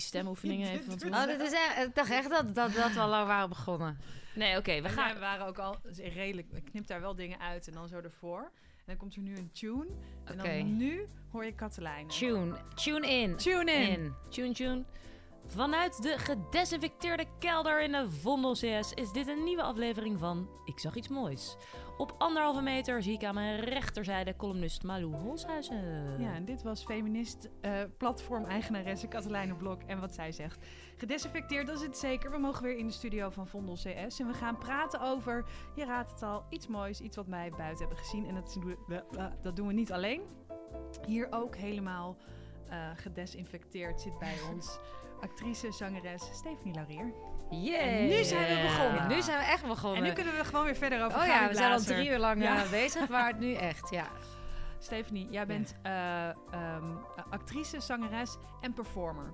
die stemoefeningen even van Oh, dit is echt, ik dacht echt dat, dat, dat we al lang waren begonnen. Nee, oké, we We gaan... waren ook al redelijk... Ik knip daar wel dingen uit en dan zo ervoor. En dan komt er nu een tune. En Oké. dan nu hoor je Katelijn. Tune, tune in. Tune in. in. Tune tune. Vanuit de gedesinfecteerde kelder in de Vondel CS is dit een nieuwe aflevering van Ik zag iets moois. Op anderhalve meter zie ik aan mijn rechterzijde columnist Malou Holshuizen. Ja, en dit was feminist eh platform-eigenaresse Katelijne Blok. En wat zij zegt. Gedesinfecteerd, dat is het zeker. We mogen weer in de studio van Vondel CS. En we gaan praten over, je raadt het al, iets moois. Iets wat wij buiten hebben gezien. En dat doen we, dat doen we niet alleen. Hier ook helemaal eh, gedesinfecteerd zit bij ons actrice, zangeres Stephanie Laurier. Yeah. En nu zijn we begonnen. Nu zijn we echt begonnen. En nu kunnen we gewoon weer verder over Oh ja, we zijn al drie uur lang Ja. eh, bezig, maar het nu echt, ja. Stephanie, jij bent eh, ehm, actrice, zangeres en performer.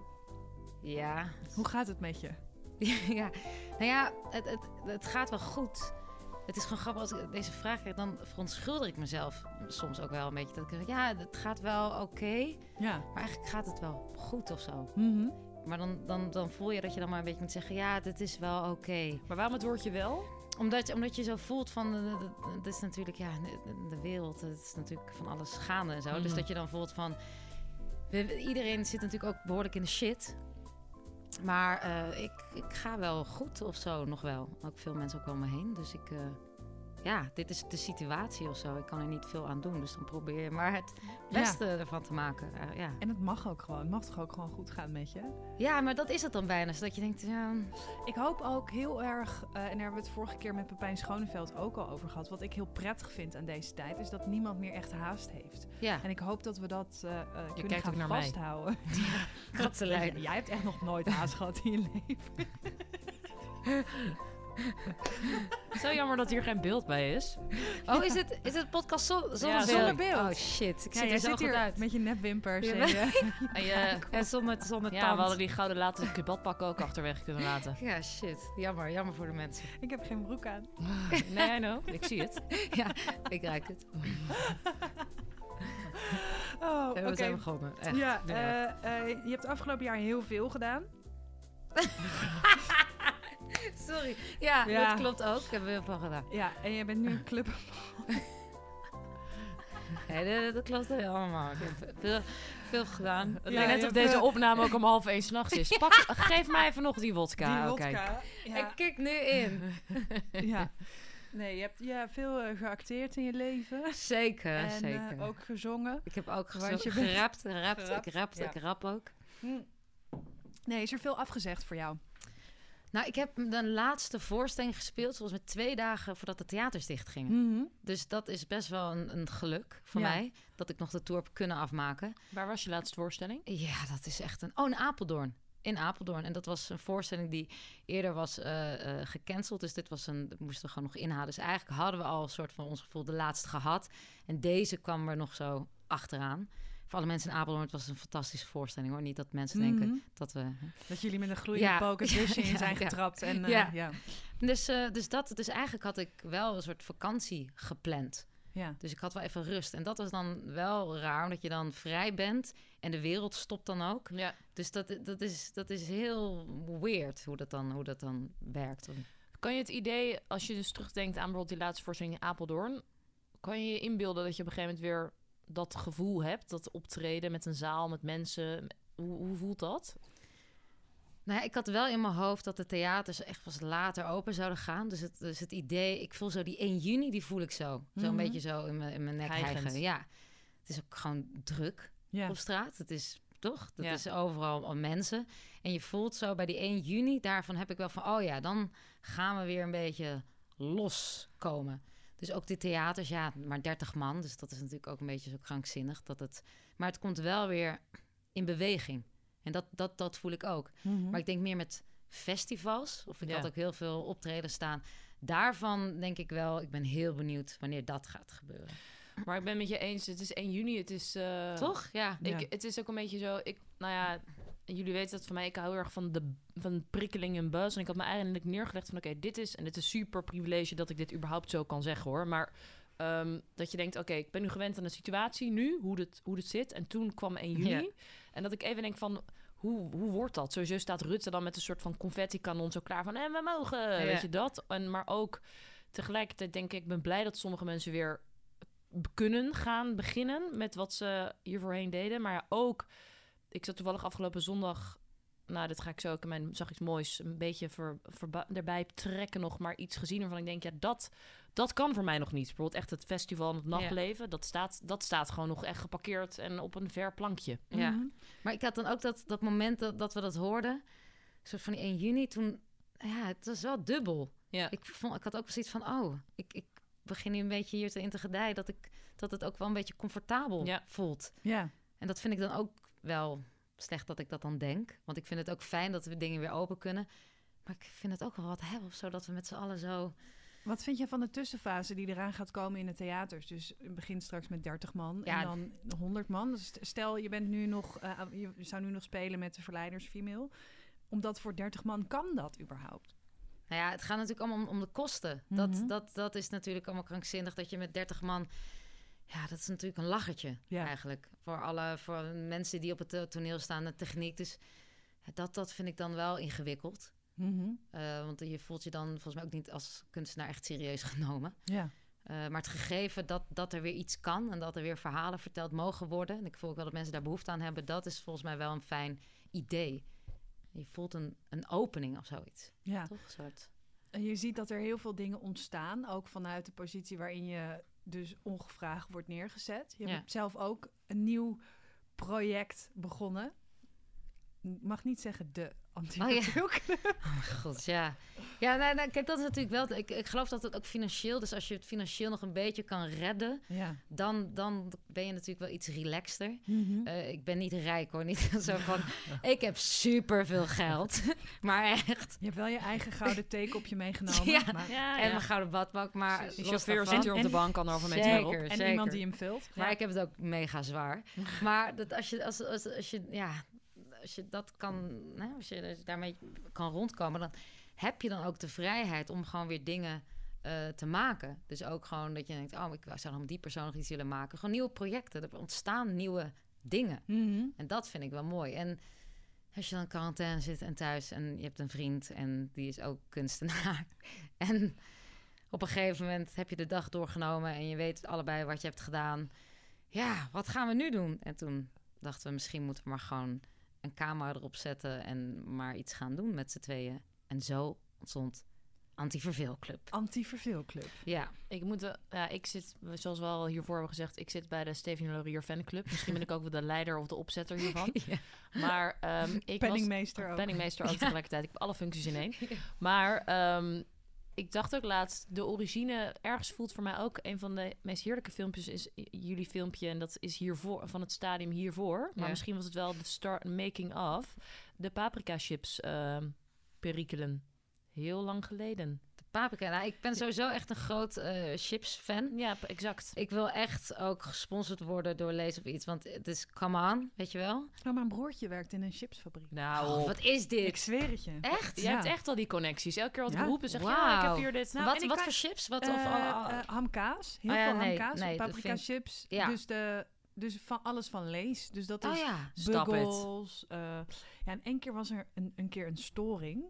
Ja, Hoe gaat het met je? ja. Nou ja, het, het, het gaat wel goed. Het is gewoon grappig, als ik deze vraag krijg, dan verontschuldig ik mezelf soms ook wel een beetje. Dat ik denk, ja, het gaat wel oké, Ja. maar eigenlijk gaat het wel goed of zo. Mhm. Maar dan, dan, dan voel je dat je dan maar een beetje moet zeggen, ja, dit is wel oké. Maar waarom het woordje wel? Omdat, je- omdat je zo voelt van, eh, dat- dat- het is natuurlijk, ja, de, de wereld, het is natuurlijk van alles gaande en zo. Dus Mhm. dat je dan voelt van, we- iedereen zit natuurlijk ook behoorlijk in de shit. Maar eh, ik, ik ga wel goed of zo, nog wel. Ook veel mensen ook om me heen. Dus ik, eh, ja, dit is de situatie of zo. Ik kan er niet veel aan doen. Dus dan probeer je maar het beste ervan te maken. Eh, ja. En het mag ook gewoon. Het mag toch ook gewoon goed gaan met je? ja, maar dat is het dan bijna. Zodat je denkt, ja, Ik hoop ook heel erg, eh, en daar hebben we het vorige keer met Pepijn Schoneveld ook al over gehad. Wat ik heel prettig vind aan deze tijd, is dat niemand meer echt haast heeft. ja. En ik hoop dat we dat eh, kunnen kijkt gaan ook naar mij. vasthouden. Katselijn. Jij hebt echt nog nooit haast gehad in je leven. Zo jammer dat hier geen beeld bij is. Oh, is het, is het podcast zo- zonder, Ja, beeld? zonder beeld. Oh shit, ik Ja, zie er zo zit goed hier uit. met je nepwimpers. Ja, en je- En zonder, zonder ja, we hadden die gouden laten kubadpak ook achterwege kunnen laten. Ja, shit. Jammer, jammer voor de mensen. ik heb geen broek aan. Nee, I know. Ik zie het. ja, ik ruik het. Oh, We oké. zijn begonnen. Echt. Ja, Ja. eh, eh, je hebt afgelopen jaar heel veel gedaan. Sorry. Ja, Ja. dat klopt ook. Ik heb er heel veel gedaan. Ja, en je bent nu een club. Nee, dat, dat klopt wel allemaal. Ik heb veel, veel gedaan. Het Ja, lijkt net of hebt, deze opname ook om half één s'nachts is. Pak, geef mij even nog die wodka. Die Oké. wodka. Ja. Ik kik nu in. ja. Nee, je hebt ja, veel eh, geacteerd in je leven. Zeker, en zeker. eh, ook gezongen. Ik heb ook Want gezo- je gerapt, gerapt, Gerapt, ik rapt, ja. ik rap ook. Hm. Nee, is er veel afgezegd voor jou? Nou, ik heb de laatste voorstelling gespeeld, volgens mij twee dagen voordat de theaters dichtgingen. Mhm. Dus dat is best wel een, een geluk voor Ja. mij, dat ik nog de tour heb kunnen afmaken. Waar was je laatste voorstelling? Ja, dat is echt een... Oh, in Apeldoorn. In Apeldoorn. En dat was een voorstelling die eerder was eh, gecanceld. Dus dit was een... Dat moesten we gewoon nog inhalen. Dus eigenlijk hadden we al een soort van ons gevoel de laatste gehad. En deze kwam er nog zo achteraan. Voor alle mensen in Apeldoorn, het was een fantastische voorstelling hoor. Niet dat mensen denken Mhm. dat we... Dat jullie met een gloeiende Ja. poker in Ja, zijn getrapt. En, eh, Ja. ja. Dus, eh, dus, dat, dus eigenlijk had ik wel een soort vakantie gepland. Ja. Dus ik had wel even rust. En dat was dan wel raar, omdat je dan vrij bent en de wereld stopt dan ook. Ja. Dus dat, dat, is, dat is heel weird hoe dat dan, hoe dat dan werkt. Kan je het idee, als je dus terugdenkt aan bijvoorbeeld die laatste voorstelling in Apeldoorn... kan je je inbeelden dat je op een gegeven moment weer dat gevoel hebt... dat optreden met een zaal, met mensen... Hoe, hoe voelt dat? Nou ja, ik had wel in mijn hoofd dat de theaters echt pas later open zouden gaan. Dus het, dus het idee, ik voel zo die 1 juni, die voel ik zo. Zo'n Mhm. beetje zo in mijn, in mijn nek hijgen. Ja, het is ook gewoon druk Ja. op straat. Het is toch? Dat Ja. is overal al mensen. En je voelt zo bij die 1 juni, daarvan heb ik wel van, oh ja, dan gaan we weer een beetje loskomen. Dus ook de theaters, ja, maar 30 man. Dus dat is natuurlijk ook een beetje zo krankzinnig. Dat het, maar het komt wel weer in beweging. En dat, dat, dat voel ik ook. Mhm. Maar ik denk meer met festivals. Of ik Ja. had ook heel veel optreden staan. Daarvan denk ik wel, ik ben heel benieuwd wanneer dat gaat gebeuren. Maar ik ben met je eens, het is 1 juni, het is... eh, Toch? Ja. Ja. Ik, het is ook een beetje zo, ik, nou ja, jullie weten dat van mij, ik hou heel erg van de van prikkeling en buzz. En ik had me eigenlijk neergelegd van, oké, dit is, en het is super privilege dat ik dit überhaupt zo kan zeggen hoor, maar Ehm, dat je denkt, oké, ik ben nu gewend aan de situatie nu, hoe het, hoe zit. En toen kwam 1 juni. Ja. En dat ik even denk van, hoe, hoe wordt dat? Sowieso staat Rutte dan met een soort van confetti-kanon zo klaar van... en we mogen, weet je dat? En, maar ook tegelijkertijd denk ik, ik ben blij dat sommige mensen weer kunnen gaan beginnen... met wat ze hier voorheen deden. Maar ja, ook, ik zat toevallig afgelopen zondag... Nou, dat ga ik zo ook in mijn zag iets moois een beetje ver, verba- erbij trekken nog, maar iets gezien waarvan ik denk, ja, dat, dat kan voor mij nog niet. Bijvoorbeeld echt het festival en het nachtleven, dat, staat, dat staat gewoon nog echt geparkeerd en op een ver plankje. Ja. Mhm. Maar ik had dan ook dat, dat moment dat, dat we dat hoorden, soort van die 1 juni, toen, ja, het was wel dubbel. Ja. Ik, vond, ik had ook zoiets van, oh, ik, ik begin nu een beetje hier te in te gedijen, dat, ik, dat het ook wel een beetje comfortabel Ja. voelt. Ja. En dat vind ik dan ook wel slecht dat ik dat dan denk. Want ik vind het ook fijn dat we dingen weer open kunnen. Maar ik vind het ook wel wat hebben of zo, dat we met z'n allen zo... Wat vind je van de tussenfase die eraan gaat komen in de theaters? Dus het begint straks met 30 man Ja. en dan 100 man. Dus stel, je bent nu nog, eh, je zou nu nog spelen met de verleiders female. Omdat voor 30 man kan dat überhaupt. Nou ja, het gaat natuurlijk allemaal om, om de kosten. dat, Mhm. dat, dat is natuurlijk allemaal krankzinnig dat je met 30 man... Ja, dat is natuurlijk een lachertje Ja. eigenlijk. Voor alle voor mensen die op het toneel staan, de techniek. Dus dat, dat vind ik dan wel ingewikkeld. Eh, want je voelt je dan volgens mij ook niet als kunstenaar echt serieus genomen. Ja. Eh, maar het gegeven dat, dat er weer iets kan en dat er weer verhalen verteld mogen worden. En ik voel ook wel dat mensen daar behoefte aan hebben. Dat is volgens mij wel een fijn idee. Je voelt een, een opening of zoiets. ja. Toch? Een soort. En je ziet dat er heel veel dingen ontstaan, ook vanuit de positie waarin je dus ongevraagd wordt neergezet. Je Ja. hebt zelf ook een nieuw project begonnen. Ik mag niet zeggen de Oh Oh, god, ja. Ja, nou, nou, kijk, dat is natuurlijk wel... Ik, ik geloof dat het ook financieel... Dus als je het financieel nog een beetje kan redden... ja. dan, dan ben je natuurlijk wel iets relaxter. Mhm. Eh, ik ben niet rijk, hoor. Niet zo van... ik heb super veel geld. maar echt... Je hebt wel je eigen gouden theekopje meegenomen. Ja. maar- Ja, En mijn gouden badbak, maar... Los chauffeur zit hier op de En- bank, anderhalve meter verderop. Zeker, En zeker. iemand die hem vult. Maar ik heb het ook mega zwaar. maar dat als je, als, als, als je, ja, als je dat kan, hè, als je dus daarmee kan rondkomen, dan heb je dan ook de vrijheid om gewoon weer dingen eh, te maken. Dus ook gewoon dat je denkt, oh, ik zou dan die persoon nog iets willen maken. Gewoon nieuwe projecten. Er ontstaan nieuwe dingen. Mhm. En dat vind ik wel mooi. En als je dan in quarantaine zit en thuis en je hebt een vriend en die is ook kunstenaar. en op een gegeven moment heb je de dag doorgenomen en je weet allebei wat je hebt gedaan. Ja, wat gaan we nu doen? En toen dachten we, misschien moeten we maar gewoon een camera erop zetten en maar iets gaan doen met z'n tweeën. En zo ontstond Anti-Verveelclub. Anti-verveelclub. Ja, Ik moet, ja, ik zit, zoals we al hiervoor hebben gezegd, ik zit bij de Steven Laurier fanclub. Misschien ben ik ook wel de leider of de opzetter hiervan. ja. Maar ehm, ik was Penningmeester ook. penningmeester ook tegelijkertijd. Ik heb alle functies in één. Maar ehm, ik dacht ook laatst, de origine ergens voelt voor mij ook een van de meest heerlijke filmpjes is jullie filmpje en dat is hiervoor van het stadium hiervoor. Maar Ja. misschien was het wel de start making of de paprika chips ehm, perikelen. Heel lang geleden. De paprika. Nou, ik ben sowieso echt een groot eh, chips-fan. Ja, exact. Ik wil echt ook gesponsord worden door Lees of iets. Want het is come on, weet je wel? Nou, mijn broertje werkt in een chipsfabriek. Nou, Oh, wat is Ik dit? zweer het je. Echt? je hebt echt al die connecties. Elke keer wat ik Ja. roep, zeg je, ja, ik heb hier dit. Nou, wat ik wat voor chips? Wat, Eh, of, oh, oh. eh, hamkaas. Heel Oh ja, veel nee, hamkaas. nee, paprika vind- chips. Ja. Dus, de, dus van alles van Lees. Dus dat oh is ja. Buggles. eh, ja, en één keer was er een, een keer een storing.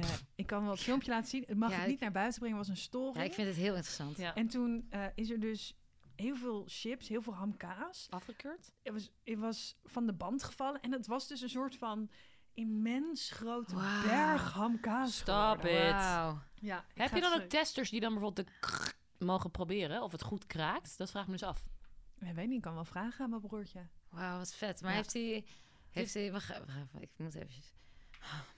Eh, ik kan wel het filmpje laten zien. Het mag Ja, het niet ik- naar buiten brengen. was een storing. ja, ik vind het heel interessant. Ja. En toen eh, is er dus heel veel chips, heel veel hamkaas. Afgekeurd? Het was, het was van de band gevallen. En het was dus een soort van immens grote berg hamkaas. Stop geworden. it. Ja, ik Heb je dan ook testers die dan bijvoorbeeld de krrr mogen proberen of het goed kraakt? Dat vraag ik me dus af. Ik weet niet, ik kan wel vragen aan mijn broertje. Wauw, wat vet. Maar Ja. heeft hij... Heeft hij... Wacht, wacht even, ik moet even...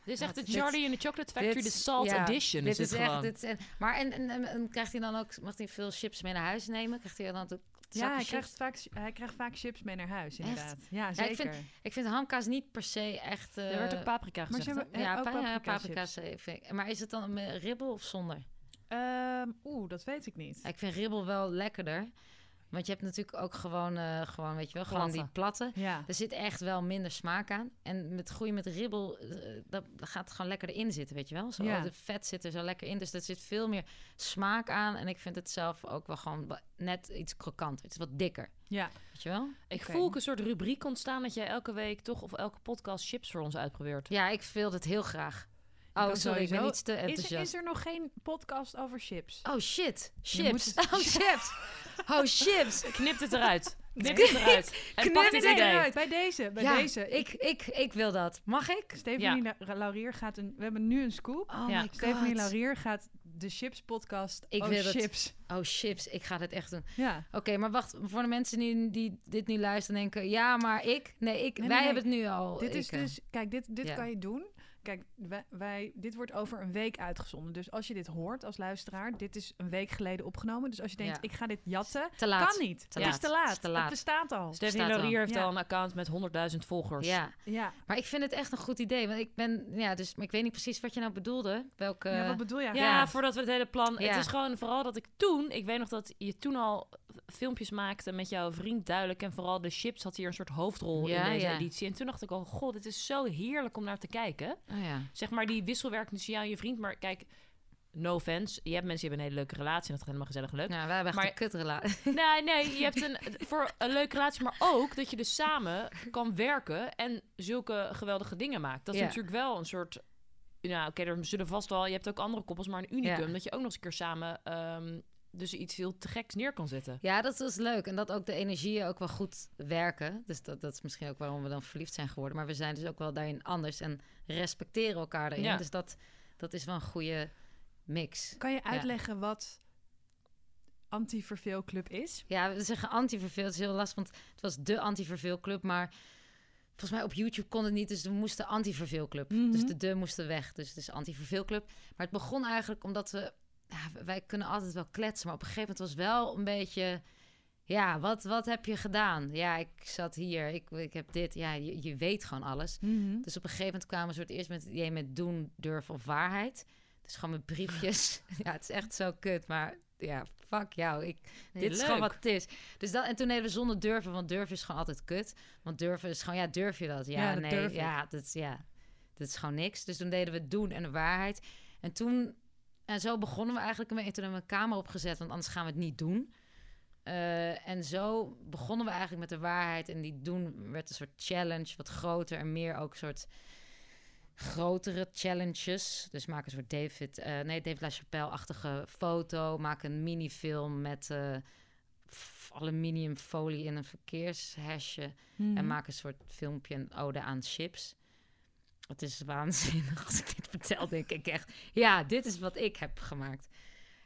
Dit is Ja, echt de dit- Charlie in the Chocolate Factory, de Salt ja, Edition. Dit is, het echt... gewoon. Dit is, en, maar en, en, en, en krijgt hij dan ook... Mag hij veel chips mee naar huis nemen? Krijgt hij dan ook Ja, hij chips? krijgt, vaak, hij krijgt vaak chips mee naar huis, Echt? inderdaad. Ja, ik zeker. vind- Ik vind hamkaas niet per se echt... er werd eh, ook paprika maar gezegd. ze hè? hebben- Ja, ook pa- ja, paprika paprika's. eh, vind ik- Maar is het dan met ribbel of zonder? Ehm, Oeh, dat weet ik niet. Ja, ik vind ribbel wel lekkerder. Want je hebt natuurlijk ook gewoon, eh, gewoon weet je wel, gewoon Platte. die platte. Ja. Er zit echt wel minder smaak aan. En met groei met ribbel, eh, dat, dat gaat gewoon lekker erin zitten, weet je wel. Zo, Ja. De vet zit er zo lekker in. Dus er zit veel meer smaak aan. En ik vind het zelf ook wel gewoon net iets krokanter. Het is wat dikker, ja. weet je wel. Ik voel ook een soort rubriek ontstaan dat jij elke week toch of elke podcast chips voor ons uitprobeert. Ja, ik wil het heel graag. Oh, sorry, ik ben iets te Is, er- enthousiast. is er nog geen podcast over chips? Oh shit, chips. moet het- Oh chips. Oh chips. Knip het eruit. Knip het eruit. En Knip pak het eruit. Bij deze, bij ja, deze. Ik, ik, ik wil dat. Mag ik? Stephanie La- Laurier gaat een... We hebben nu een scoop. Oh Ja. my god. Stephanie Laurier gaat de Chips podcast Ik oh, wil het. chips. Oh chips, ik ga dit echt doen. Ja. Oké, maar wacht. Voor de mensen die, die dit nu luisteren en denken... Ja, maar ik... Nee, ik, Nee, wij nee. hebben het nu al. Dit is ik, eh, dus, kijk, dit, dit ja. kan je doen. Kijk, wij, wij, dit wordt over een week uitgezonden. Dus als je dit hoort als luisteraar, dit is een week geleden opgenomen. Dus als je denkt, Ja. ik ga dit jatten, Te laat. kan niet. Te het laat. is te laat. Is te laat. Het bestaat al. Stephanie. Laurier heeft Ja. al een account met 100.000 volgers. Ja, Ja. maar ik vind het echt een goed idee. Want ik ben... Ja, dus... Maar ik weet niet precies wat je nou bedoelde. Welke... ja, wat bedoel je? Ja, voordat we het hele plan... Ja. Het is gewoon vooral dat ik toen... Ik weet nog dat je toen al filmpjes maakte met jouw vriend duidelijk. En vooral de chips had hier een soort hoofdrol Ja, in deze ja. editie. En toen dacht ik al, god, dit is zo heerlijk om naar te kijken. Oh ja. Zeg maar die wisselwerking tussen jou en je vriend. Maar kijk, no offense. Je hebt mensen die hebben een hele leuke relatie. En dat gaat helemaal gezellig leuk. Nou, wij hebben echt Maar- een kutrelatie. Nee, nee, je hebt een, voor een leuke relatie, maar ook dat je dus samen kan werken en zulke geweldige dingen maakt. Dat is Ja. natuurlijk wel een soort. Nou, oké, er zullen vast wel. Je hebt ook andere koppels, maar een unicum Ja. dat je ook nog eens een keer samen ehm, dus iets heel te geks neer kan zetten. Ja, dat is leuk. En dat ook de energieën ook wel goed werken. Dus dat, dat is misschien ook waarom we dan verliefd zijn geworden. Maar we zijn dus ook wel daarin anders en respecteren elkaar daarin. Ja. Dus dat, dat is wel een goede mix. Kan je uitleggen wat anti-verveelclub is? Ja, we zeggen anti-verveel. Het is heel lastig, want het was de anti-verveelclub. Maar volgens mij op YouTube kon het niet. Dus we moesten anti-verveelclub. Mhm. Dus de de moesten weg. Dus het is anti-verveelclub. Maar het begon eigenlijk omdat we... Ja, wij kunnen altijd wel kletsen. Maar op een gegeven moment was wel een beetje... Ja, wat, wat heb je gedaan? Ja, ik zat hier. Ik, ik heb dit. Ja, je, je weet gewoon alles. Dus op een gegeven moment kwamen we soort eerst met idee met doen, durven of waarheid. Dus gewoon met briefjes. ja, het is echt zo kut. Maar ja, fuck jou. Ik, Nee, dit is gewoon wat het is. Dus dat, en toen deden we zonder durven, want durven is gewoon altijd kut. Want durven is gewoon, ja, durf je dat? Ja, Ja, dat nee, durf ja, dat is, ja, dat is gewoon niks. Dus toen deden we doen en de waarheid. En toen, en zo begonnen we eigenlijk een beetje. Toen hebben we een camera opgezet, want anders gaan we het niet doen. Eh, en zo begonnen we eigenlijk met de waarheid. En die doen werd een soort challenge, wat groter en meer ook een soort grotere challenges. Dus maak een soort David, eh, nee, David LaChapelle-achtige foto. Maak een minifilm met eh, aluminiumfolie in een verkeershesje. Mhm. En maak een soort filmpje, een ode aan chips. Het is waanzinnig als ik dit vertel, denk ik echt... Ja, dit is wat ik heb gemaakt.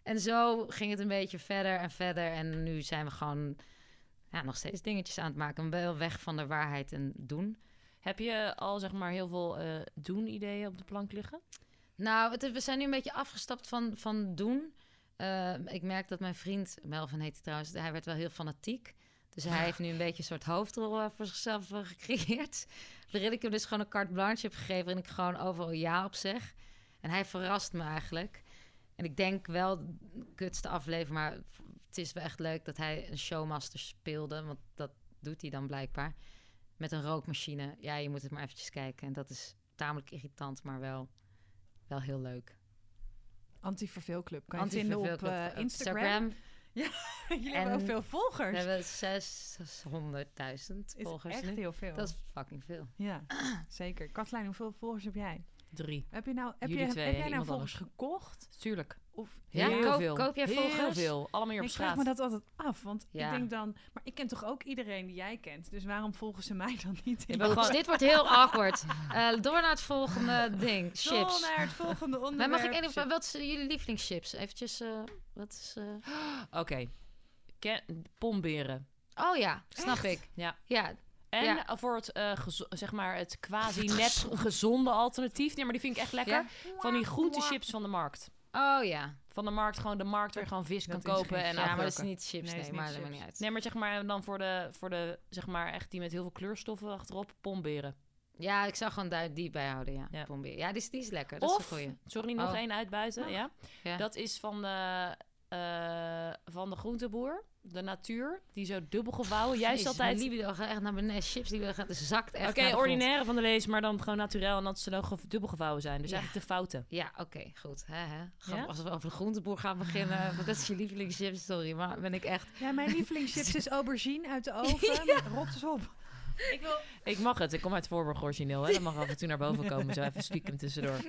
En zo ging het een beetje verder en verder. En nu zijn we gewoon ja, nog steeds dingetjes aan het maken. Wel weg van de waarheid en doen. Heb je al zeg maar heel veel eh, doen-ideeën op de plank liggen? Nou, het, we zijn nu een beetje afgestapt van, van doen. Eh, ik merk dat mijn vriend, Melvin heet hij trouwens, hij werd wel heel fanatiek. Dus hij heeft nu een beetje een soort hoofdrol eh, voor zichzelf eh, gecreëerd. Waarin ik hem dus gewoon een carte blanche heb gegeven... waarin ik gewoon overal ja op zeg. En hij verrast me eigenlijk. En ik denk wel, kutste aflevering... maar het is wel echt leuk dat hij een showmaster speelde... want dat doet hij dan blijkbaar. Met een rookmachine. Ja, je moet het maar eventjes kijken. En dat is tamelijk irritant, maar wel, wel heel leuk. Anti-verveelclub. Kan je vinden op eh, Instagram. Jullie hebben En ook veel volgers. We hebben 600.000 is volgers echt nu. heel veel. Dat is fucking veel. Ja, zeker. Katlijn, hoeveel volgers heb jij? Drie. Heb, je nou, heb, Jullie je, twee heb jij nou volgers gekocht? Tuurlijk. Of Ja, Heel koop- veel. koop jij Heel volgers? veel. Allemaal hier op ik vraag straat. me dat altijd af, want Ja. ik denk dan... Maar ik ken toch ook iedereen die jij kent, dus waarom volgen ze mij dan niet? In dit wordt heel awkward. Eh, door naar het volgende ding. Door Chips. naar het volgende Maar onderwerp. mag ik Chips. wat is jullie lievelingschips? Eventjes, eh, wat is... eh, Oké. Pomberen. Oh ja, snap Echt? ik. Ja. Ja, En Ja. voor het, eh, zeg maar, het quasi net gezonde alternatief. Nee, maar die vind ik echt lekker. Ja? Van die groentechips van de markt. Oh ja. Van de markt, gewoon de markt waar je gewoon vis Dat kan is kopen en ja, maar dat is niet chips, Nee, nee, is maar dat maakt niet uit. Nee, maar zeg maar dan voor de, voor de, zeg maar echt die met heel veel kleurstoffen achterop, pomberen. Ja, ik zou gewoon daar die bijhouden, ja. Ja. Ja, die is, die is lekker. Dat is Of, een goeie. sorry, nog Oh. één uitbuiten, ja. Ja. Dat is van de eh, van de groenteboer. De natuur. Die zo dubbel gevouwen. Jij Jezus, altijd... libido gaat echt naar beneden. Chips die gaan, zakt echt Oké, grond. ordinaire van de lees, maar dan gewoon naturel. En dat ze dan ge- dubbel gevouwen zijn. Dus Ja. eigenlijk de fouten. Ja, oké, goed. Ja? Als we over de groenteboer gaan beginnen, wat is je lievelingschips? Sorry, maar ben ik echt... Ja, mijn lievelingschips is aubergine uit de oven. ja. Rot eens op. Ik, wil... ik mag het. Ik kom uit Voorburg origineel. Hè? Dat mag af en toe naar boven komen. Zo even stiekem tussendoor.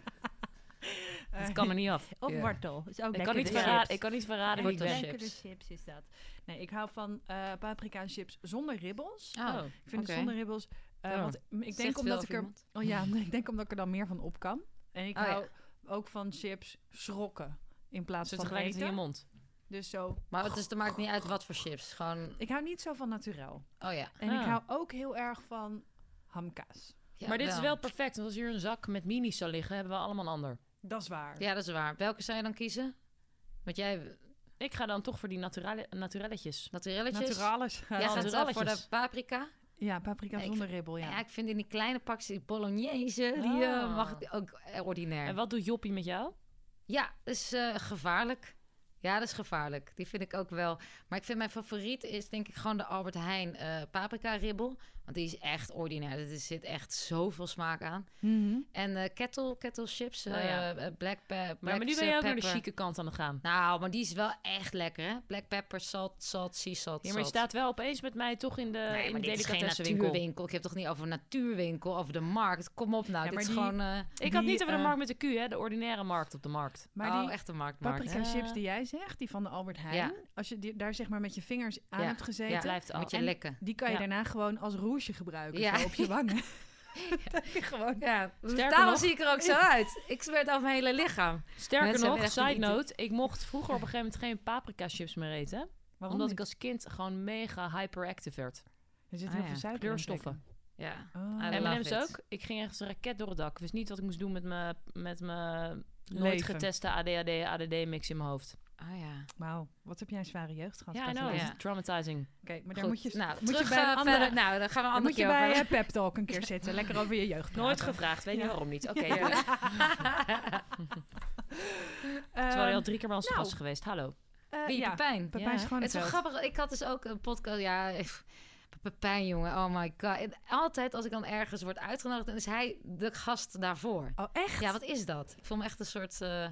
Dat kan er niet af. Of Ja. wortel. Is ook Ik kan, niet verraden, chips. ik kan niet verraden wie chips. chips is dat. Nee, ik hou van eh paprika chips zonder ribbels. Oh, Oh. Ik vind oké. het zonder ribbels. eh, Oh. Want ik denk omdat ik er. iemand. Oh ja, ik denk omdat ik er dan meer van op kan. En ik Oh ja. hou ook van chips schrokken in plaats van tegelijkertijd in je mond. Dus zo. Maar het, is, het maakt niet uit wat voor chips. Gewoon, Ik hou niet zo van naturel. oh ja. En ik Ah. hou ook heel erg van hamkaas. Ja, maar dit is wel perfect. Want als hier een zak met minis zou liggen, hebben we allemaal een ander. Dat is waar. Ja, dat is waar. Welke zou je dan kiezen? Want jij, Ik ga dan toch voor die naturale, naturelletjes. naturelletjes? Jij gaat wel voor de paprika? Ja, paprika Ja, ik zonder ribbel, ja. Ja. ik vind in die kleine pakjes, die bolognese, die eh, Ah. mag ik ook eh, ordinair. En wat doet Joppie met jou? Ja, dat is eh, gevaarlijk. Ja, dat is gevaarlijk. Die vind ik ook wel. Maar ik vind mijn favoriet is denk ik gewoon de Albert Heijn eh, paprika ribbel. Want die is echt ordinair. Er zit echt zoveel smaak aan. Mhm. En eh kettle, kettle chips, Oh ja. eh, eh, black, pe black Maar, maar nu ben je ook naar de pepper. chique kant aan het gaan. Nou, maar die is wel echt lekker, hè? Black pepper, salt, salt, sea salt, Ja, maar je salt. staat wel opeens met mij toch in de, Nee, in maar de dit is geen delicatessenwinkel. natuurwinkel. Ik heb toch niet over een natuurwinkel, over de markt. Kom op nou, Ja, dit is die- gewoon... eh, Ik had Die, niet over de markt met de Q, hè? De ordinaire markt op de markt. Maar oh, die echt een marktmarkt. paprika chips die jij zegt, die van de Albert Heijn. Ja. Als je die, daar zeg maar met je vingers aan Ja. hebt gezeten, Ja. blijft af. Moet je En lekken. die kan je daarna gewoon als rouge gebruiken Ja. zo op je wangen. dat heb je gewoon. Ja, dus Sterker daarom nog- zie ik er ook zo uit. Ik zweet over mijn hele lichaam. Sterker Mensen nog, side note, ik mocht vroeger op een gegeven moment geen paprika chips meer eten. Waarom omdat niet? ik als kind gewoon mega hyperactive werd. Er zit Ah, heel ja. veel suiker Kleurstoffen. Ja. Oh. En M&M's it. ook. Ik ging echt als een raket door het dak. Ik wist niet wat ik moest doen met mijn met mijn nooit geteste ADHD, ADD-mix in mijn hoofd. Oh ja. Wauw, wat heb jij een zware jeugd gehad? Ja, I know. Kathleen. Ja. It's traumatizing. Oké, maar daar Goed. moet je, nou, moet je terug, bij een eh, andere, verder. Nou, dan gaan we een dan ander moet je keer bij over. eh, Pep Talk een keer zitten. Lekker over je jeugd praten. Nooit gevraagd, weet Ja. niet waarom niet. Oké, Ja. ja. terwijl je al drie keer bij ons nou. gast geweest. Hallo. eh, Wie, ja, Pepijn? Pepijn Ja. Schoneveld. Het is wel grappig. Ik had dus ook een podcast. Ja, Pepijn, jongen. Oh my god. En Altijd als ik dan ergens word uitgenodigd, dan is hij de gast daarvoor. Oh, echt? Ja, wat is dat? Ik voel me echt een soort... eh,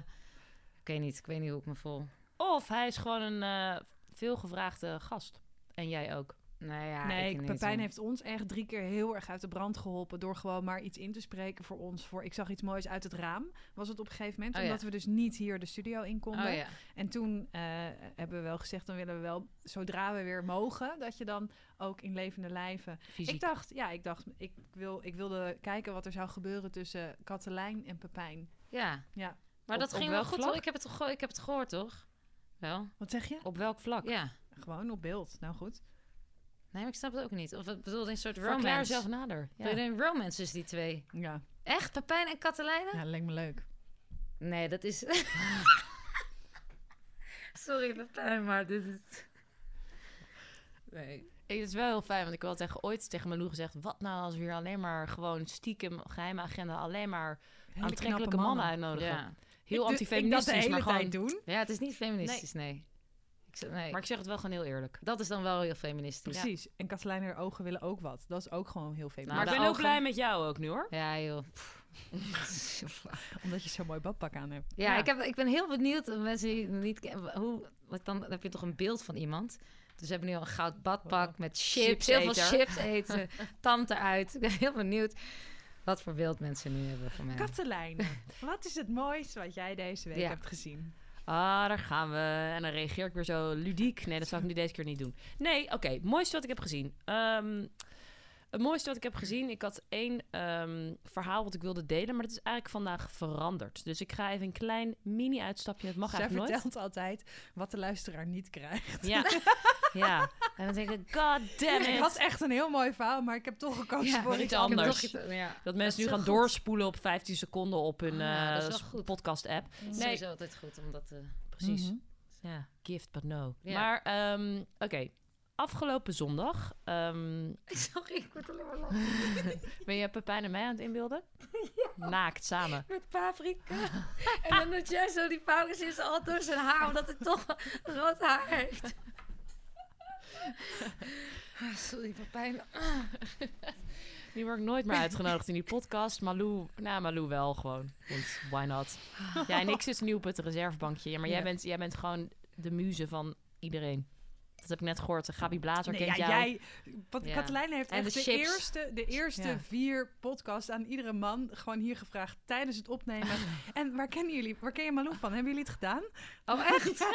ik weet niet. Ik weet niet hoe ik me voel. Of hij is gewoon een eh veelgevraagde gast. En jij ook. Nou ja, nee, ik Pepijn heeft ons echt drie keer heel erg uit de brand geholpen... door gewoon maar iets in te spreken voor ons. Voor ik zag iets moois uit het raam, was het op een gegeven moment. Oh, ja. omdat we dus niet hier de studio in konden. Oh ja. En toen eh, hebben we wel gezegd, dan willen we wel, zodra we weer mogen... dat je dan ook in levende lijven... Fysiek. Ik dacht, ja, ik dacht, ik, wil, ik wilde kijken wat er zou gebeuren tussen Katelijn en Pepijn. Ja. Ja. Maar Op- dat ging wel goed vlak? hoor. Ik heb, het, ik heb het gehoord, toch? Wel? Wat zeg je? Op welk vlak? Ja. Gewoon op beeld. Nou goed. Nee, maar ik snap het ook niet. Of het bedoelde een soort Verklaar romance. jezelf nader. Ja. Een romance is die twee. Ja, Echt? Pepijn en Katelijne? ja lijkt me leuk. Nee, dat is... Sorry Pepijn, maar dit is... Nee. Ik, het is wel heel fijn, want ik had tegen, ooit tegen Malou gezegd... wat nou als we hier alleen maar gewoon stiekem geheime agenda... alleen maar Hele aantrekkelijke knappe mannen uitnodigen. Ja. Heel Ik doe- Ik dat de antifeministisch, hele maar gewoon... tijd doen. ja, het is niet feministisch, nee. Ik nee. Maar ik zeg het wel gewoon heel eerlijk. dat is dan wel heel feministisch. Precies. En Katelijn haar ogen willen ook wat. Dat is ook gewoon heel veel. Nou, maar de ik ben ook blij met jou ook nu, hoor. Ja, joh. Omdat je zo'n mooi badpak aan hebt. ja, Ja. Ik, heb, ik ben heel benieuwd, mensen die niet kennen, hoe, wat dan heb je toch een beeld van iemand. Dus we hebben nu al een goud badpak met chips, heel veel chips eten, tand eruit. Ik ben heel benieuwd wat voor beeld mensen nu hebben van mij. Katelijn, wat is het mooiste wat jij deze week Ja. hebt gezien? Ah, daar gaan we. En dan reageer ik weer zo ludiek. Nee, dat zou ik nu deze keer niet doen. Nee, oké. mooiste wat ik heb gezien. Ehm, het mooiste wat ik heb gezien. Ik had één ehm, verhaal wat ik wilde delen. Maar dat is eigenlijk vandaag veranderd. Dus ik ga even een klein mini-uitstapje. Het mag Zij eigenlijk nooit. vertelt altijd wat de luisteraar niet krijgt. Ja. ja. En dan denk ik, god damn Het it. was echt een heel mooi verhaal, maar ik heb toch gekozen Ja, voor iets Ik anders. iets- ja. Dat mensen is nu gaan goed. doorspoelen op 15 seconden op hun Ah, is eh, podcast-app. Het is Nee. sowieso altijd goed om dat te... Precies. Mhm. Ja, gift but no. Ja. Maar, ehm, oké. afgelopen zondag... ehm, Sorry, ik word alleen maar lachen. ben je Pepijn en mij aan het inbeelden? Naakt, samen. Met paprika. en dan doet jij zo die paprika al door zijn haar, omdat het toch rood haar heeft. Ah, Sorry, Pepijn. Die word ik nooit meer uitgenodigd in die podcast. Malou, nou Malou wel gewoon. Want why not? Jij en ik zitten nu op het reservebankje. Ja, maar jij, Ja. bent, jij bent gewoon de muze van iedereen. Dat heb ik net gehoord. Gabi Blazer Nee, kent ja, jou. jij, wat Ja. Katelijne heeft En echt de de, eerste, de eerste Ja. vier podcasts aan iedere man gewoon hier gevraagd tijdens het opnemen. en waar kennen jullie, waar ken je Malou van? Hebben jullie het gedaan? Oh, echt?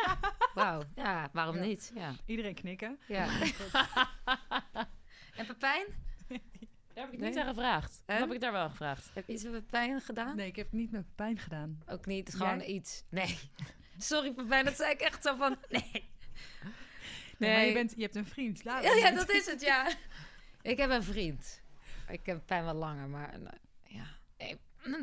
Wauw. Ja, waarom Ja. niet? Ja. Iedereen knikken. ja. en Pepijn? Daar heb ik Nee. niet aan gevraagd. En? heb ik daar wel gevraagd? Heb je iets met Pepijn gedaan? Nee, ik heb niet met pijn gedaan. Ook niet, gewoon Jij? iets. Nee. Sorry Pepijn, dat zei ik echt zo van... Nee. Nee, maar Nee. je, bent, je hebt een vriend. Laat Ja, ja, dat is het, ja. Ik heb een vriend. Ik heb Pepijn wel langer, maar... eh, ja. Nee,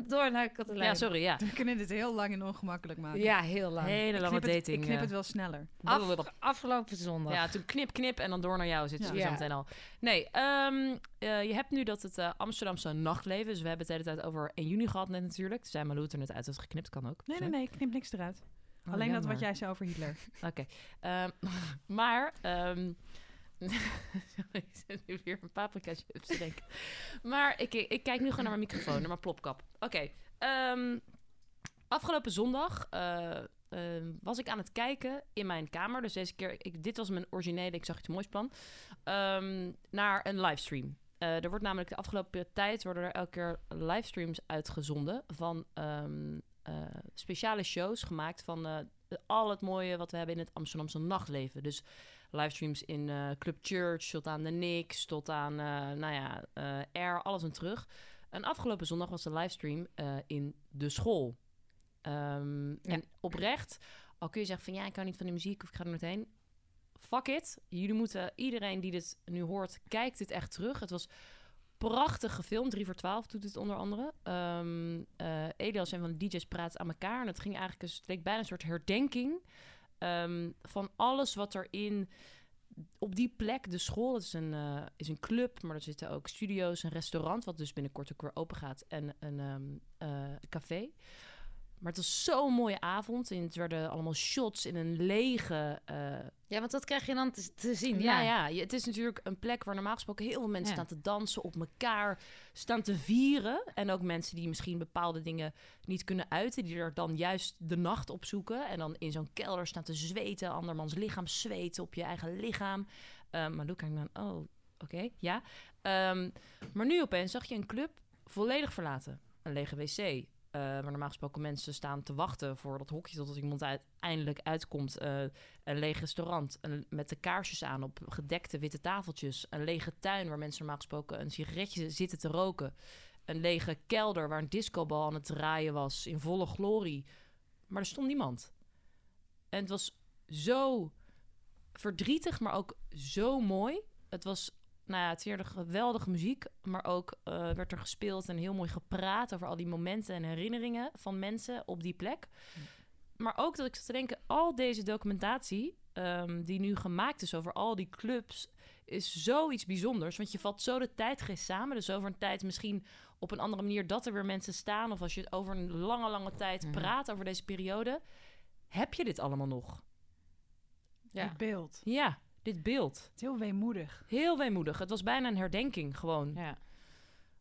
Door naar Katelijn. Ja, sorry, ja. We kunnen dit heel lang en ongemakkelijk maken. Ja, heel lang. Hele ik lange het, dating. ik knip eh. het wel sneller. Af, afgelopen zondag. Ja, toen knip, knip en dan door naar jou zit Ja. ze Ja. zo meteen al. Nee, ehm, eh, je hebt nu dat het Amsterdamse nachtleven. Dus we hebben het de hele tijd over 1 juni gehad net natuurlijk. Toen zei Malou het er net uit dat het geknipt kan ook. Nee, nee, nee, ik knip niks eruit. Oh, Alleen dat wat jij zei over Hitler. Oké. Ehm, maar... ehm Sorry, ik zit nu weer een paprika chips te denken. Maar ik, ik kijk nu gewoon naar mijn microfoon, naar mijn plopkap. Oké. ehm, afgelopen zondag eh, was ik aan het kijken in mijn kamer. Dus deze keer, ik, dit was mijn originele Ik zag iets moois plan. naar een livestream. Eh, er wordt namelijk de afgelopen tijd worden er elke keer livestreams uitgezonden van eh, speciale shows gemaakt van eh, al het mooie wat we hebben in het Amsterdamse nachtleven. Dus livestreams in eh, Club Church tot aan de Nix, tot aan, nou ja, Air, alles en terug. En afgelopen zondag was de livestream in de school. Ehm, Ja. En oprecht, al kun je zeggen van ja, ik hou niet van de muziek of ik ga er nooit heen. Fuck it. Jullie moeten, iedereen die dit nu hoort, kijkt dit echt terug. Het was prachtig gefilmd. 3 voor 12 doet het onder andere. Ehm eh Elias, een van de DJ's, praat aan elkaar. En het ging eigenlijk, het leek bijna een soort herdenking ehm, van alles wat er in op die plek, de school, het is een, eh, is een club, maar er zitten ook studio's, een restaurant, wat dus binnenkort ook weer open gaat, en een ehm, eh, café. Maar het was zo'n mooie avond. En het werden allemaal shots in een lege eh, Ja, want dat krijg je dan te, te zien. ja, Ja, Het is natuurlijk een plek waar normaal gesproken heel veel mensen Ja. staan te dansen, op elkaar staan te vieren. En ook mensen die misschien bepaalde dingen niet kunnen uiten, die er dan juist de nacht op zoeken. En dan in zo'n kelder staan te zweten, andermans lichaam zweten op je eigen lichaam. Ehm, maar doe ik dan, oh, oké, ja. Ehm, maar nu opeens zag je een club volledig verlaten. Een lege wc. Eh, waar normaal gesproken mensen staan te wachten voor dat hokje totdat iemand uiteindelijk uitkomt. eh, een leeg restaurant een, met de kaarsjes aan op gedekte witte tafeltjes. Een lege tuin waar mensen normaal gesproken een sigaretje zitten te roken. Een lege kelder waar een discobal aan het draaien was in volle glorie. Maar er stond niemand. En het was zo verdrietig, maar ook zo mooi. Het was, nou ja, het is eerder geweldige muziek, maar ook eh, werd er gespeeld en heel mooi gepraat over al die momenten en herinneringen van mensen op die plek. Maar ook dat ik zat te denken, al deze documentatie ehm, die nu gemaakt is over al die clubs, is zoiets bijzonders. Want je valt zo de tijdgeest samen. Dus over een tijd misschien op een andere manier dat er weer mensen staan. Of als je over een lange, lange tijd Mhm. praat over deze periode. Heb je dit allemaal nog? Ja. Het beeld. Ja, dit beeld. Het is heel weemoedig. Heel weemoedig. Het was bijna een herdenking gewoon. Ja.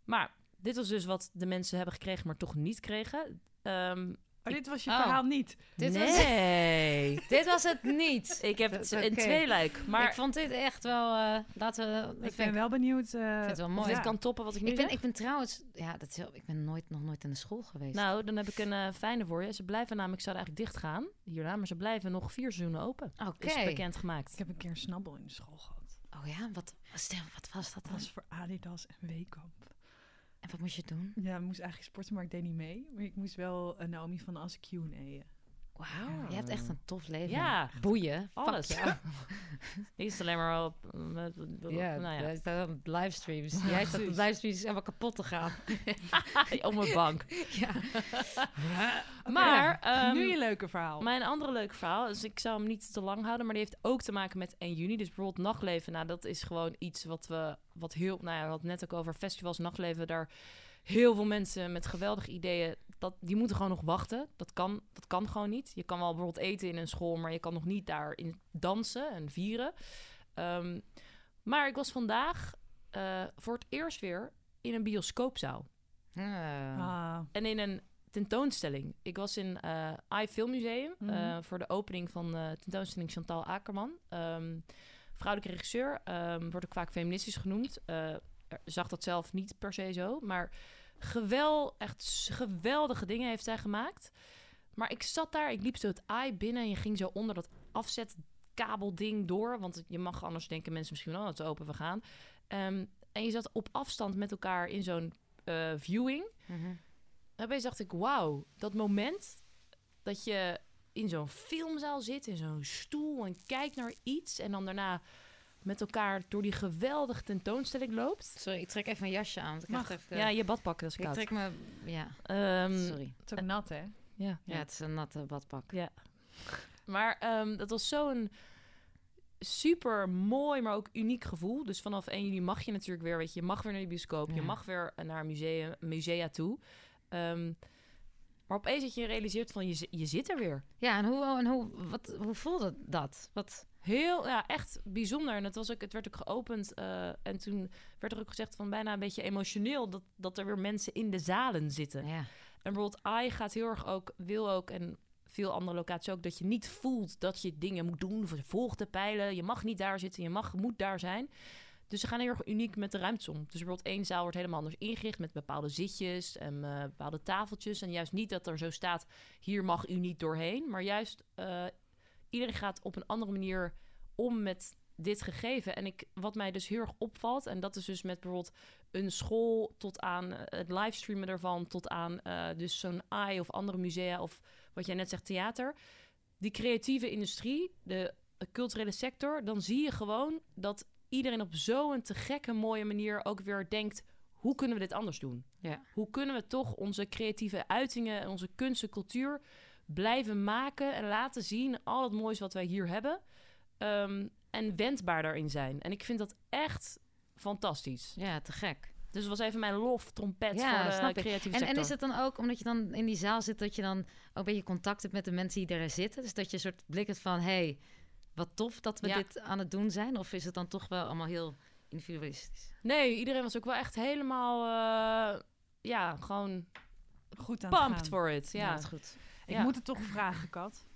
Maar dit was dus wat de mensen hebben gekregen, maar toch niet kregen. Ehm, Dit was je Oh. verhaal niet. Dit was- nee. Dit was het niet. Ik heb Dat het is in oké. twee luik. Maar ik vond dit echt wel... eh, laten we... Ik ben wel benieuwd. eh, ik vind het wel mooi. dit ja. kan toppen wat ik nu Ik ben, zeg? ik ben trouwens... Ja, dat is ik ben nooit, nog nooit in de school geweest. Nou, dan heb ik een eh, fijne voor je. Ze blijven namelijk, ze zouden eigenlijk dicht gaan hierna, maar ze blijven nog vier seizoenen open. Oké. Is bekendgemaakt. Ik heb een keer een snabbel in de school gehad. Oh ja, wat, stel, wat was dat Dat dan? was voor Adidas en Weekamp. En wat moest je doen? Ja, ik moest eigenlijk sporten, maar ik deed niet mee. Maar ik moest wel Naomi van As Q&A'en. Wauw, je hebt echt een tof leven. Ja, Boeien. Alles. Niet alleen maar op... met- met- Ja, nou ja. staat op livestreams. Jij staat op livestreams helemaal kapot te gaan. op mijn bank. ja. Maar... ehm, nu je leuke verhaal. Mijn andere leuke verhaal, dus ik zou hem niet te lang houden, maar die heeft ook te maken met 1 juni. Dus bijvoorbeeld nachtleven, nou dat is gewoon iets wat we, wat heel, nou ja, we hadden net ook over festivals, nachtleven, daar heel veel mensen met geweldige ideeën, dat, die moeten gewoon nog wachten. Dat kan, dat kan gewoon niet. Je kan wel bijvoorbeeld eten in een school, maar je kan nog niet daarin dansen en vieren. Ehm, maar ik was vandaag eh, voor het eerst weer in een bioscoopzaal. Ah. Ah, En in een tentoonstelling. Ik was in eh AI Film Museum Mhm. eh, voor de opening van de tentoonstelling Chantal Akerman. Ehm, vrouwelijke regisseur, ehm, wordt ook vaak feministisch genoemd. Zag dat zelf niet per se zo, maar gewel, echt geweldige dingen heeft zij gemaakt. Maar ik zat daar, ik liep zo het AI binnen en je ging zo onder dat afzetkabelding door. Want je mag anders denken mensen misschien wel dat ze open we gaan. Ehm, en je zat op afstand met elkaar in zo'n eh, viewing. Mhm. Daarbij dacht ik, wauw, dat moment dat je in zo'n filmzaal zit, in zo'n stoel en kijkt naar iets en dan daarna met elkaar door die geweldige tentoonstelling loopt. Sorry, ik trek even een jasje aan. Want ik Mag. even, Ja, je badpak, dat is ik koud. trek me... Ja, Ehm, sorry. het is ook nat, hè? Ja. Ja, het is een natte badpak. Maar ehm, dat was zo'n super mooi, maar ook uniek gevoel. Dus vanaf 1 juli mag je natuurlijk weer, weet je, je mag weer naar de bioscoop, je Ja. mag weer naar museum, musea toe. Ehm, maar opeens dat je realiseert van je, je zit er weer. Ja, en hoe, en hoe, wat, hoe voelde dat? Wat, Heel, ja, echt bijzonder. En het, was ook, het werd ook geopend. eh, en toen werd er ook gezegd van bijna een beetje emotioneel... dat, dat er weer mensen in de zalen zitten. ja. En bijvoorbeeld AI gaat heel erg ook, wil ook... en veel andere locaties ook, dat je niet voelt dat je dingen moet doen. Volgt de pijlen, je mag niet daar zitten, je mag, moet daar zijn. Dus ze gaan heel erg uniek met de ruimte om. Dus bijvoorbeeld één zaal wordt helemaal anders ingericht... met bepaalde zitjes en eh, bepaalde tafeltjes. En juist niet dat er zo staat, hier mag u niet doorheen. Maar juist, eh, iedereen gaat op een andere manier om met dit gegeven. En ik, wat mij dus heel erg opvalt... en dat is dus met bijvoorbeeld een school... tot aan eh, het livestreamen ervan... tot aan dus zo'n AI of andere musea... of wat jij net zegt, theater. Die creatieve industrie, de culturele sector... dan zie je gewoon dat iedereen op zo'n te gekke mooie manier... ook weer denkt, hoe kunnen we dit anders doen? Ja. Hoe kunnen we toch onze creatieve uitingen... en onze kunst en cultuur blijven maken... en laten zien al het moois wat wij hier hebben... Ehm, en wendbaar daarin zijn. En ik vind dat echt fantastisch. ja, te gek. Dus het was even mijn lof, trompet Ja, voor de snap ik. creatieve En, sector. en is het dan ook, omdat je dan in die zaal zit, dat je dan ook een beetje contact hebt met de mensen die daar zitten? Dus dat je een soort blik hebt van, hey, wat tof dat we Ja. dit aan het doen zijn? Of is het dan toch wel allemaal heel individualistisch? Nee, iedereen was ook wel echt helemaal... eh, ja, gewoon Goed aan het pumped gaan. for it. Ja. dat is goed. Ik Ja. moet het toch vragen, Kat.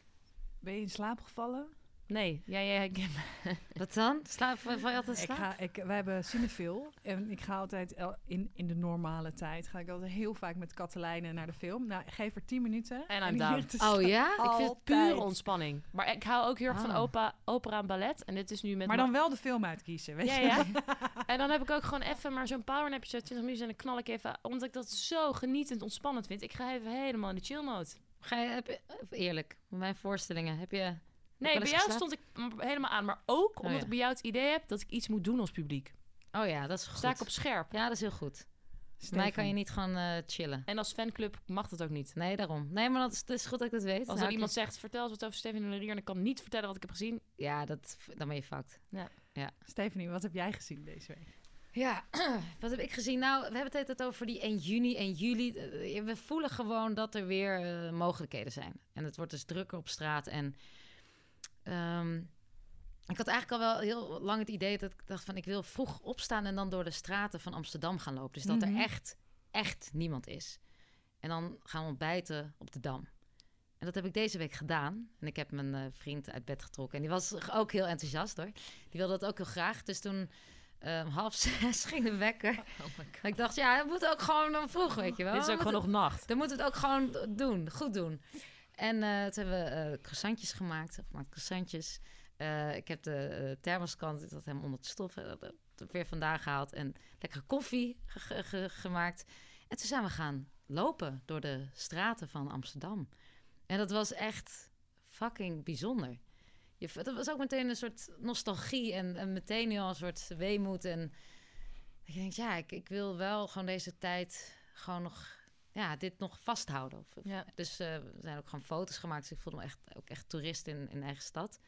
Ben je in slaap gevallen? Nee, ja, ja, ik- Wat dan? Slaap, val je altijd in Ik slaap? ga, ik, wij hebben Cinefil en ik ga altijd in, in de normale tijd ga ik altijd heel vaak met Katelijne naar de film. Nou, geef er 10 minuten. En I'm down. Oh ja? ik vind het pure ontspanning. Maar ik hou ook heel erg van Ah. opa, opera en ballet. En dit is nu met... Maar Ma- dan wel de film uitkiezen, weet Ja, je? ja. En dan heb ik ook gewoon even maar zo'n powernapje, zo 20 minuten. En dan knal ik even, omdat ik dat zo genietend ontspannend vind. Ik ga even helemaal in de chill mode. Ga je, heb eerlijk, mijn voorstellingen, heb je... Nee, bij jou geslapen? stond ik helemaal aan. Maar ook omdat Oh, ja. ik bij jou het idee heb dat ik iets moet doen als publiek. Oh ja, dat is goed. Sta ik op scherp. Ja, dat is heel goed. Bij mij kan je niet gewoon eh, chillen. En als fanclub mag dat ook niet. Nee, daarom. Nee, maar dat is, het is goed dat ik dat weet. Als er ik- iemand zegt, vertel eens wat over Steven Lerier... en ik kan niet vertellen wat ik heb gezien. Ja, dat, dan ben je fout. Stephanie, wat heb jij gezien deze week? Ja, wat heb ik gezien? Nou, we hebben het altijd over die 1 juni, 1 juli. Eh, We voelen gewoon dat er weer eh, mogelijkheden zijn. En het wordt dus drukker op straat. En ehm, ik had eigenlijk al wel heel lang het idee dat ik dacht van... ik wil vroeg opstaan en dan door de straten van Amsterdam gaan lopen. Dus dat Mhm. er echt, echt niemand is. En dan gaan ontbijten op de Dam. En dat heb ik deze week gedaan. En ik heb mijn eh, vriend uit bed getrokken. En die was ook heel enthousiast hoor. Die wilde dat ook heel graag. Dus toen um, half zes ging de wekker. En ik dacht, ja, dat moet ook gewoon dan vroeg, weet je wel. Dit is ook We gewoon nog nacht. Dan moeten we het ook gewoon doen, goed doen. En eh, toen hebben we eh croissantjes gemaakt. Croissantjes. Eh, ik heb de thermoskant, ik had hem onder het stof, weer vandaan gehaald. En lekkere koffie ge- ge- ge- gemaakt. En toen zijn we gaan lopen door de straten van Amsterdam. En dat was echt fucking bijzonder. Je, dat was ook meteen een soort nostalgie en, en meteen heel een soort weemoed. En ik denk, ja, ik, ik wil wel gewoon deze tijd gewoon nog, ja, dit nog vasthouden. Of, of- Ja. Dus eh, er zijn ook gewoon foto's gemaakt. Dus ik voelde me echt, ook echt toerist in, in eigen stad.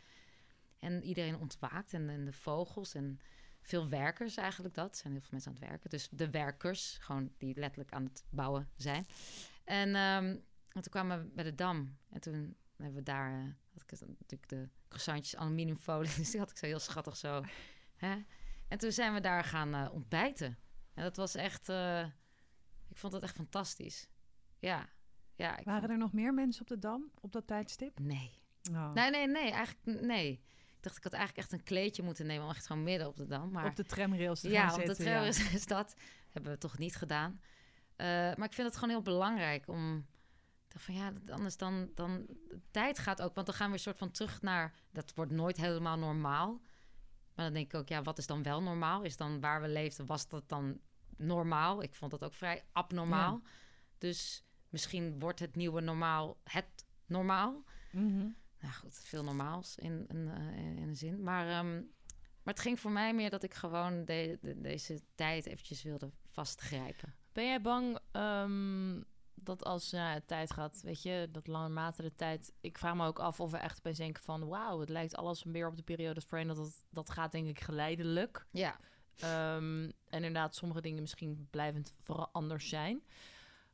En iedereen ontwaakt en, en de vogels en veel werkers eigenlijk dat. Er zijn heel veel mensen aan het werken. Dus de werkers, gewoon die letterlijk aan het bouwen zijn. En, ehm, en toen kwamen we bij de Dam. En toen hebben we daar, eh, had ik natuurlijk de croissantjes, aluminiumfolie. Dus die had ik zo heel schattig zo. Hè? En toen zijn we daar gaan eh, ontbijten. En dat was echt, eh, ik vond dat echt fantastisch. Ja, ja. Ik Waren vond- er nog meer mensen op de Dam op dat tijdstip? Nee. Oh. Nee, nee, nee, eigenlijk nee. Ik dacht, ik had eigenlijk echt een kleedje moeten nemen om echt gewoon midden op de Dam. Maar Op de tramrails te ja, gaan op de zitten. trail is, dat. Hebben we toch niet gedaan. Eh, maar ik vind het gewoon heel belangrijk om... Dacht van ja, anders dan, dan... De tijd gaat ook, want dan gaan we een soort van terug naar... Dat wordt nooit helemaal normaal. Maar dan denk ik ook, ja, wat is dan wel normaal? Is dan waar we leefden, was dat dan normaal? Ik vond dat ook vrij abnormaal. Dus misschien wordt het nieuwe normaal het normaal. Mhm. Nou goed, veel normaals in, in, eh, in een zin. Maar, ehm, maar het ging voor mij meer dat ik gewoon de, de- deze tijd eventjes wilde vastgrijpen. Ben jij bang ehm, dat als ja, het tijd gaat, weet je, dat lange mate de tijd... Ik vraag me ook af of we echt opeens denken van... wauw, het lijkt alles meer op de periode voorheen. Dat, dat, dat gaat denk ik geleidelijk. Ja, Ehm, en inderdaad, sommige dingen misschien blijvend vooral anders zijn.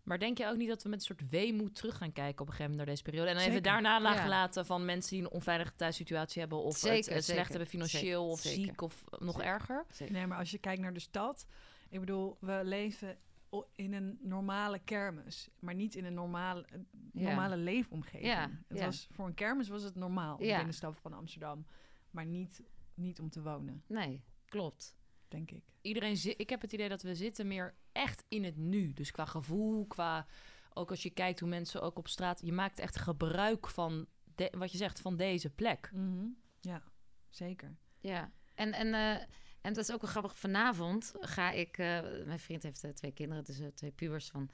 Maar denk je ook niet dat we met een soort weemoed terug gaan kijken op een gegeven moment naar deze periode? En dan even daarna laten Ja. laten van mensen die een onveilige thuissituatie hebben... of het, Zeker, het slecht zeker. hebben financieel of Zeker. ziek of nog Zeker. erger. zeker. Nee, maar als je kijkt naar de stad... Ik bedoel, we leven in een normale kermis. Maar niet in een normale, Ja. normale leefomgeving. Ja, Het ja. was, voor een kermis was het normaal, de Ja. binnenstad van Amsterdam. Maar niet, niet om te wonen, Nee, klopt. Denk ik. iedereen zi- ik heb het idee dat we zitten meer echt in het nu. Dus qua gevoel, qua ook als je kijkt hoe mensen ook op straat, je maakt echt gebruik van de- wat je zegt van deze plek. Mhm. Ja, zeker. Ja, en, en, eh, en dat is ook wel grappig. Vanavond ga ik... eh, mijn vriend heeft eh, twee kinderen, dus twee pubers van...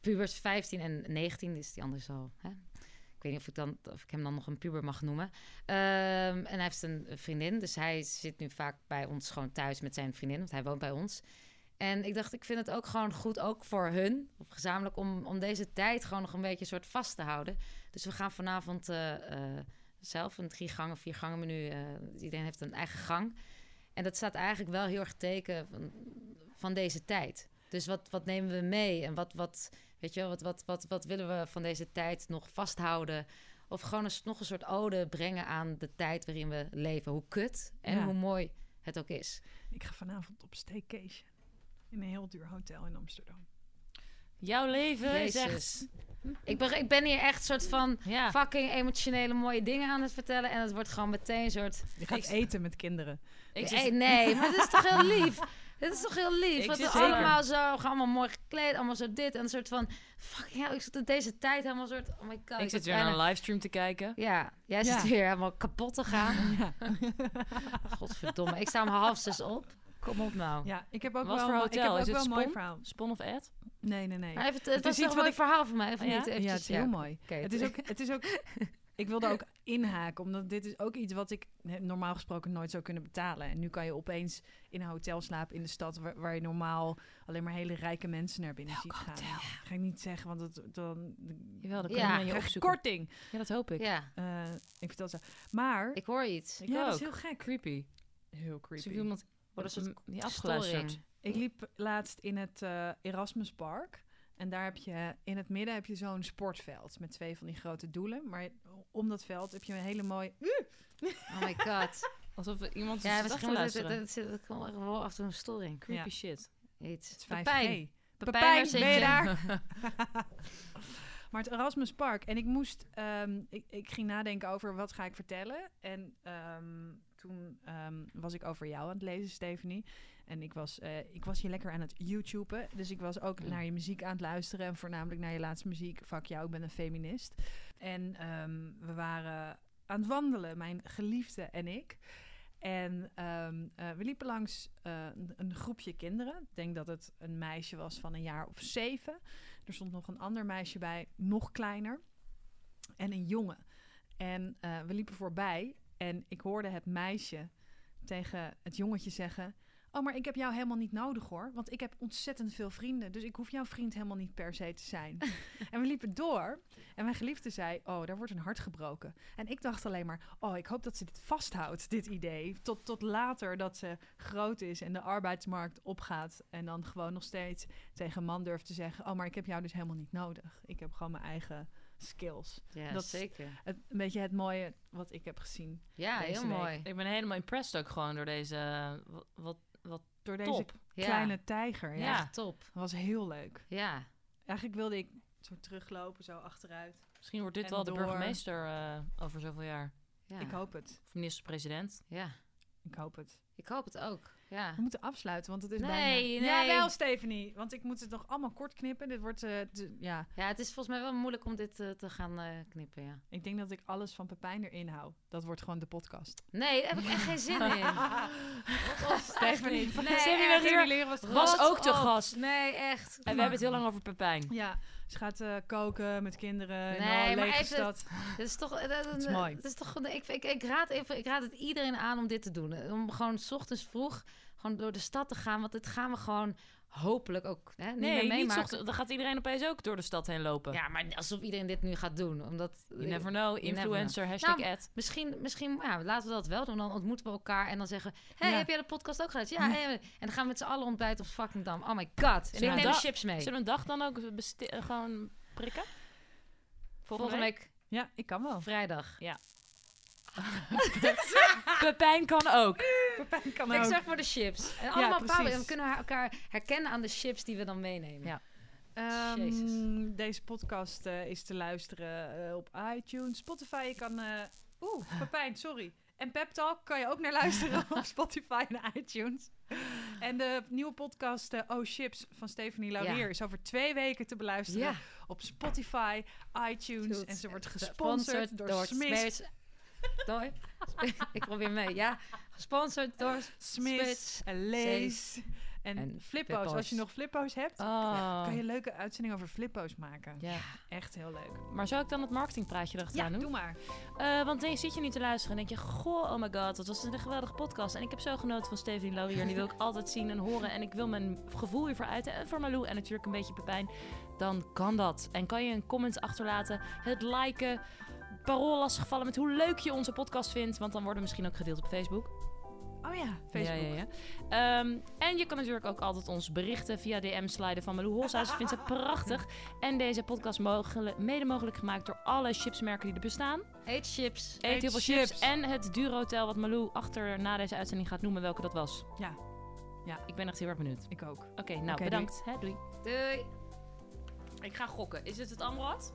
Pubers 15 en 19, dus die andere is al... Hè? Ik weet niet of ik, dan, of ik hem dan nog een puber mag noemen. Ehm, en hij heeft een vriendin, dus hij zit nu vaak bij ons gewoon thuis met zijn vriendin, want hij woont bij ons. En ik dacht, ik vind het ook gewoon goed, ook voor hun, of gezamenlijk, om, om deze tijd gewoon nog een beetje soort vast te houden. Dus we gaan vanavond eh, eh, zelf een drie gangen, vier gangen menu. eh, iedereen heeft een eigen gang. En dat staat eigenlijk wel heel erg teken van, van deze tijd. Dus wat, wat nemen we mee? En wat, wat, weet je wel, wat, wat, wat, wat willen we van deze tijd nog vasthouden? Of gewoon eens, nog een soort ode brengen aan de tijd waarin we leven. Hoe kut en Ja. hoe mooi het ook is. Ik ga vanavond op staycation. In een heel duur hotel in Amsterdam. Jouw leven is echt... Ik ben, ik ben hier echt soort van Ja, fucking emotionele mooie dingen aan het vertellen. En het wordt gewoon meteen een soort... Je gaat Ik- eten met kinderen. ik nee, maar dat is toch heel lief? Dit is toch heel lief? Ik Want zit we allemaal zo, gaan allemaal mooi gekleed, allemaal zo dit. En een soort van, fucking hell, ik zit in deze tijd helemaal soort, oh my god. ik zit weer naar een livestream te kijken. Ja, jij Ja. zit weer helemaal kapot te gaan. Ja. Godverdomme, ik sta om half zes op. Kom op nou. ja, ik heb ook Wat wel, voor ik hotel? heb ook Is het wel een mooi Spon? verhaal. Spon of Ed? Nee, nee, nee. Maar even, het, Het het is iets toch wat een ik- verhaal van mij, of Oh ja? niet? ja, Eventjes, het is heel mooi. Het is ook, het is ook, ik wilde ook inhaken, omdat dit is ook iets wat ik normaal gesproken nooit zou kunnen betalen. En nu kan je opeens in een hotel slapen in de stad waar, waar je normaal alleen maar hele rijke mensen naar binnen ziet gaan. Ga ik niet zeggen, want het, dan, Jawel, dat Ja. kan je naar je krijg je opzoeken. korting. Ja, dat hoop ik. Ja, Eh, ik vertel zo. Maar, ik hoor iets. Ik ja, dat is heel gek. Creepy. Heel creepy. iemand Wordt wordt een hem niet afgeluisterd. Ik liep laatst in het eh, Erasmus Park. En daar heb je in het midden heb je zo'n sportveld met twee van die grote doelen. Maar om dat veld heb je een hele mooie. Oh my god. Alsof er iemand Ja, moet het, luisteren. het komt echt wel toe een storing. Creepy Ja. shit. Iets. Het is 5G. Pepijn. Pepijn, waar ben je? daar? maar het Erasmus Park. En ik moest, ehm, ik, ik ging nadenken over wat ga ik vertellen. En ehm, toen ehm, was ik over jou aan het lezen, Stephanie. En ik was, eh, ik was hier lekker aan het YouTuben. Dus ik was ook naar je muziek aan het luisteren. En voornamelijk naar je laatste muziek. Fuck jou, ik ben een feminist. En ehm, we waren aan het wandelen, mijn geliefde en ik. En ehm, eh, we liepen langs eh, een, een groepje kinderen. Ik denk dat het een meisje was van een jaar of zeven. Er stond nog een ander meisje bij, nog kleiner. En een jongen. En we liepen voorbij en ik hoorde het meisje tegen het jongetje zeggen... Oh, maar ik heb jou helemaal niet nodig hoor. Want ik heb ontzettend veel vrienden. Dus ik hoef jouw vriend helemaal niet per se te zijn. en we liepen door. En mijn geliefde zei: Oh, daar wordt een hart gebroken. En ik dacht alleen maar: Oh, ik hoop dat ze dit vasthoudt, dit idee. Tot, tot later dat ze groot is en de arbeidsmarkt opgaat. En dan gewoon nog steeds tegen een man durft te zeggen: Oh, maar ik heb jou dus helemaal niet nodig. Ik heb gewoon mijn eigen skills. Ja, Dat is- zeker. Het, een beetje het mooie wat ik heb gezien. Ja, deze heel week. mooi. Ik ben helemaal impressed ook gewoon door deze... wat Door deze top. Ja. kleine tijger. Ja. Top. Dat was heel leuk. Ja. Eigenlijk wilde ik zo teruglopen, zo achteruit. Misschien wordt dit En wel de burgemeester eh, over zoveel jaar. ja. Ik hoop het. Of minister-president. Ja, Ik hoop het. ik hoop het ook. Ja. We moeten afsluiten, want het is Nee, bijna... nee. Jawel, Stephanie. Want ik moet het nog allemaal kort knippen. Dit wordt... eh, de- ja, ja, het is volgens mij wel moeilijk om dit eh, te gaan eh, knippen, ja. ik denk dat ik alles van Pepijn erin hou. Dat wordt gewoon de podcast. Nee, daar heb ik echt geen zin in. Stephanie. Nee, Stephanie echt. hier leren was was ook te op. gast. Nee, echt. En we hebben het heel lang over Pepijn. Ja, ze gaat eh, koken met kinderen in Nee, een maar lege even- stad. Het is toch, dat, is mooi. Het is toch, ik, ik, ik, raad even, ik raad het iedereen aan om dit te doen. Om gewoon 's ochtends vroeg gewoon door de stad te gaan. Want dit gaan we gewoon hopelijk ook hè, niet Nee, meer niet meemaken. ochtend. Dan gaat iedereen opeens ook door de stad heen lopen. Ja, maar alsof iedereen dit nu gaat doen. Omdat, You never know. Never Influencer, hashtag Nou, ad. Misschien, misschien ja, laten we dat wel doen. Dan ontmoeten we elkaar en dan zeggen... hey, Ja. heb jij de podcast ook geluisterd? Ja, hey. En dan gaan we met z'n allen ontbijten op fucking Dam. Oh my god. En ik neem de chips mee. Zullen we een dag dan ook eh, gewoon prikken? Volgende, Volgende week Ja, ik kan wel. vrijdag. Pepijn kan ook. Pepijn kan Ik ook. zeg voor de chips. En allemaal precies. bepaalde- en we kunnen elkaar herkennen aan de chips die we dan meenemen. Ja. Ehm, deze podcast eh, is te luisteren eh, op iTunes, Spotify. Je kan... eh Oeh, Pepijn, sorry. En Pep Talk kan je ook naar luisteren op Spotify en iTunes. En de nieuwe podcast Oh Chips van Stephanie Laurier Ja. is over twee weken te beluisteren Ja. op Spotify, iTunes. Goed. En ze wordt Gesponsord gesponsord door, Smith. Door. Ik probeer mee, ja. Gesponsord door Smith en Lees en, en Flippo's. Als je nog Flippo's hebt, Oh. kan je een leuke uitzending over Flippo's maken. Ja. Echt heel leuk. Maar zou ik dan het marketingpraatje Ja, erachteraan doen? doe maar. Eh, want dan zit je nu te luisteren en denk je... Goh, oh my god, dat was een geweldige podcast. En ik heb zo genoten van Stephanie Laurier. Die wil ik altijd zien en horen. En ik wil mijn gevoel hiervoor uiten. En voor Malou en natuurlijk een beetje Pepijn. Dan kan dat. En kan je een comment achterlaten. Het liken. Parool lastigvallen met hoe leuk je onze podcast vindt. Want dan worden we misschien ook gedeeld op Facebook. Oh ja, Facebook. Ja, ja, ja. Ehm, en je kan natuurlijk ook altijd ons berichten via DM sliden van Malou Holshuis. Ik vind ze prachtig. En deze podcast mogelijk, mede mogelijk gemaakt door alle chipsmerken die er bestaan. Eet chips. Eet Eet heel veel chips. chips. En het duurhotel wat Malou achter na deze uitzending gaat noemen welke dat was. Ja. Ja. Ik ben echt heel erg benieuwd. Ik ook. Oké, nou bedankt. Hè, doei. Doei. Ik ga gokken. Is het het Amrad?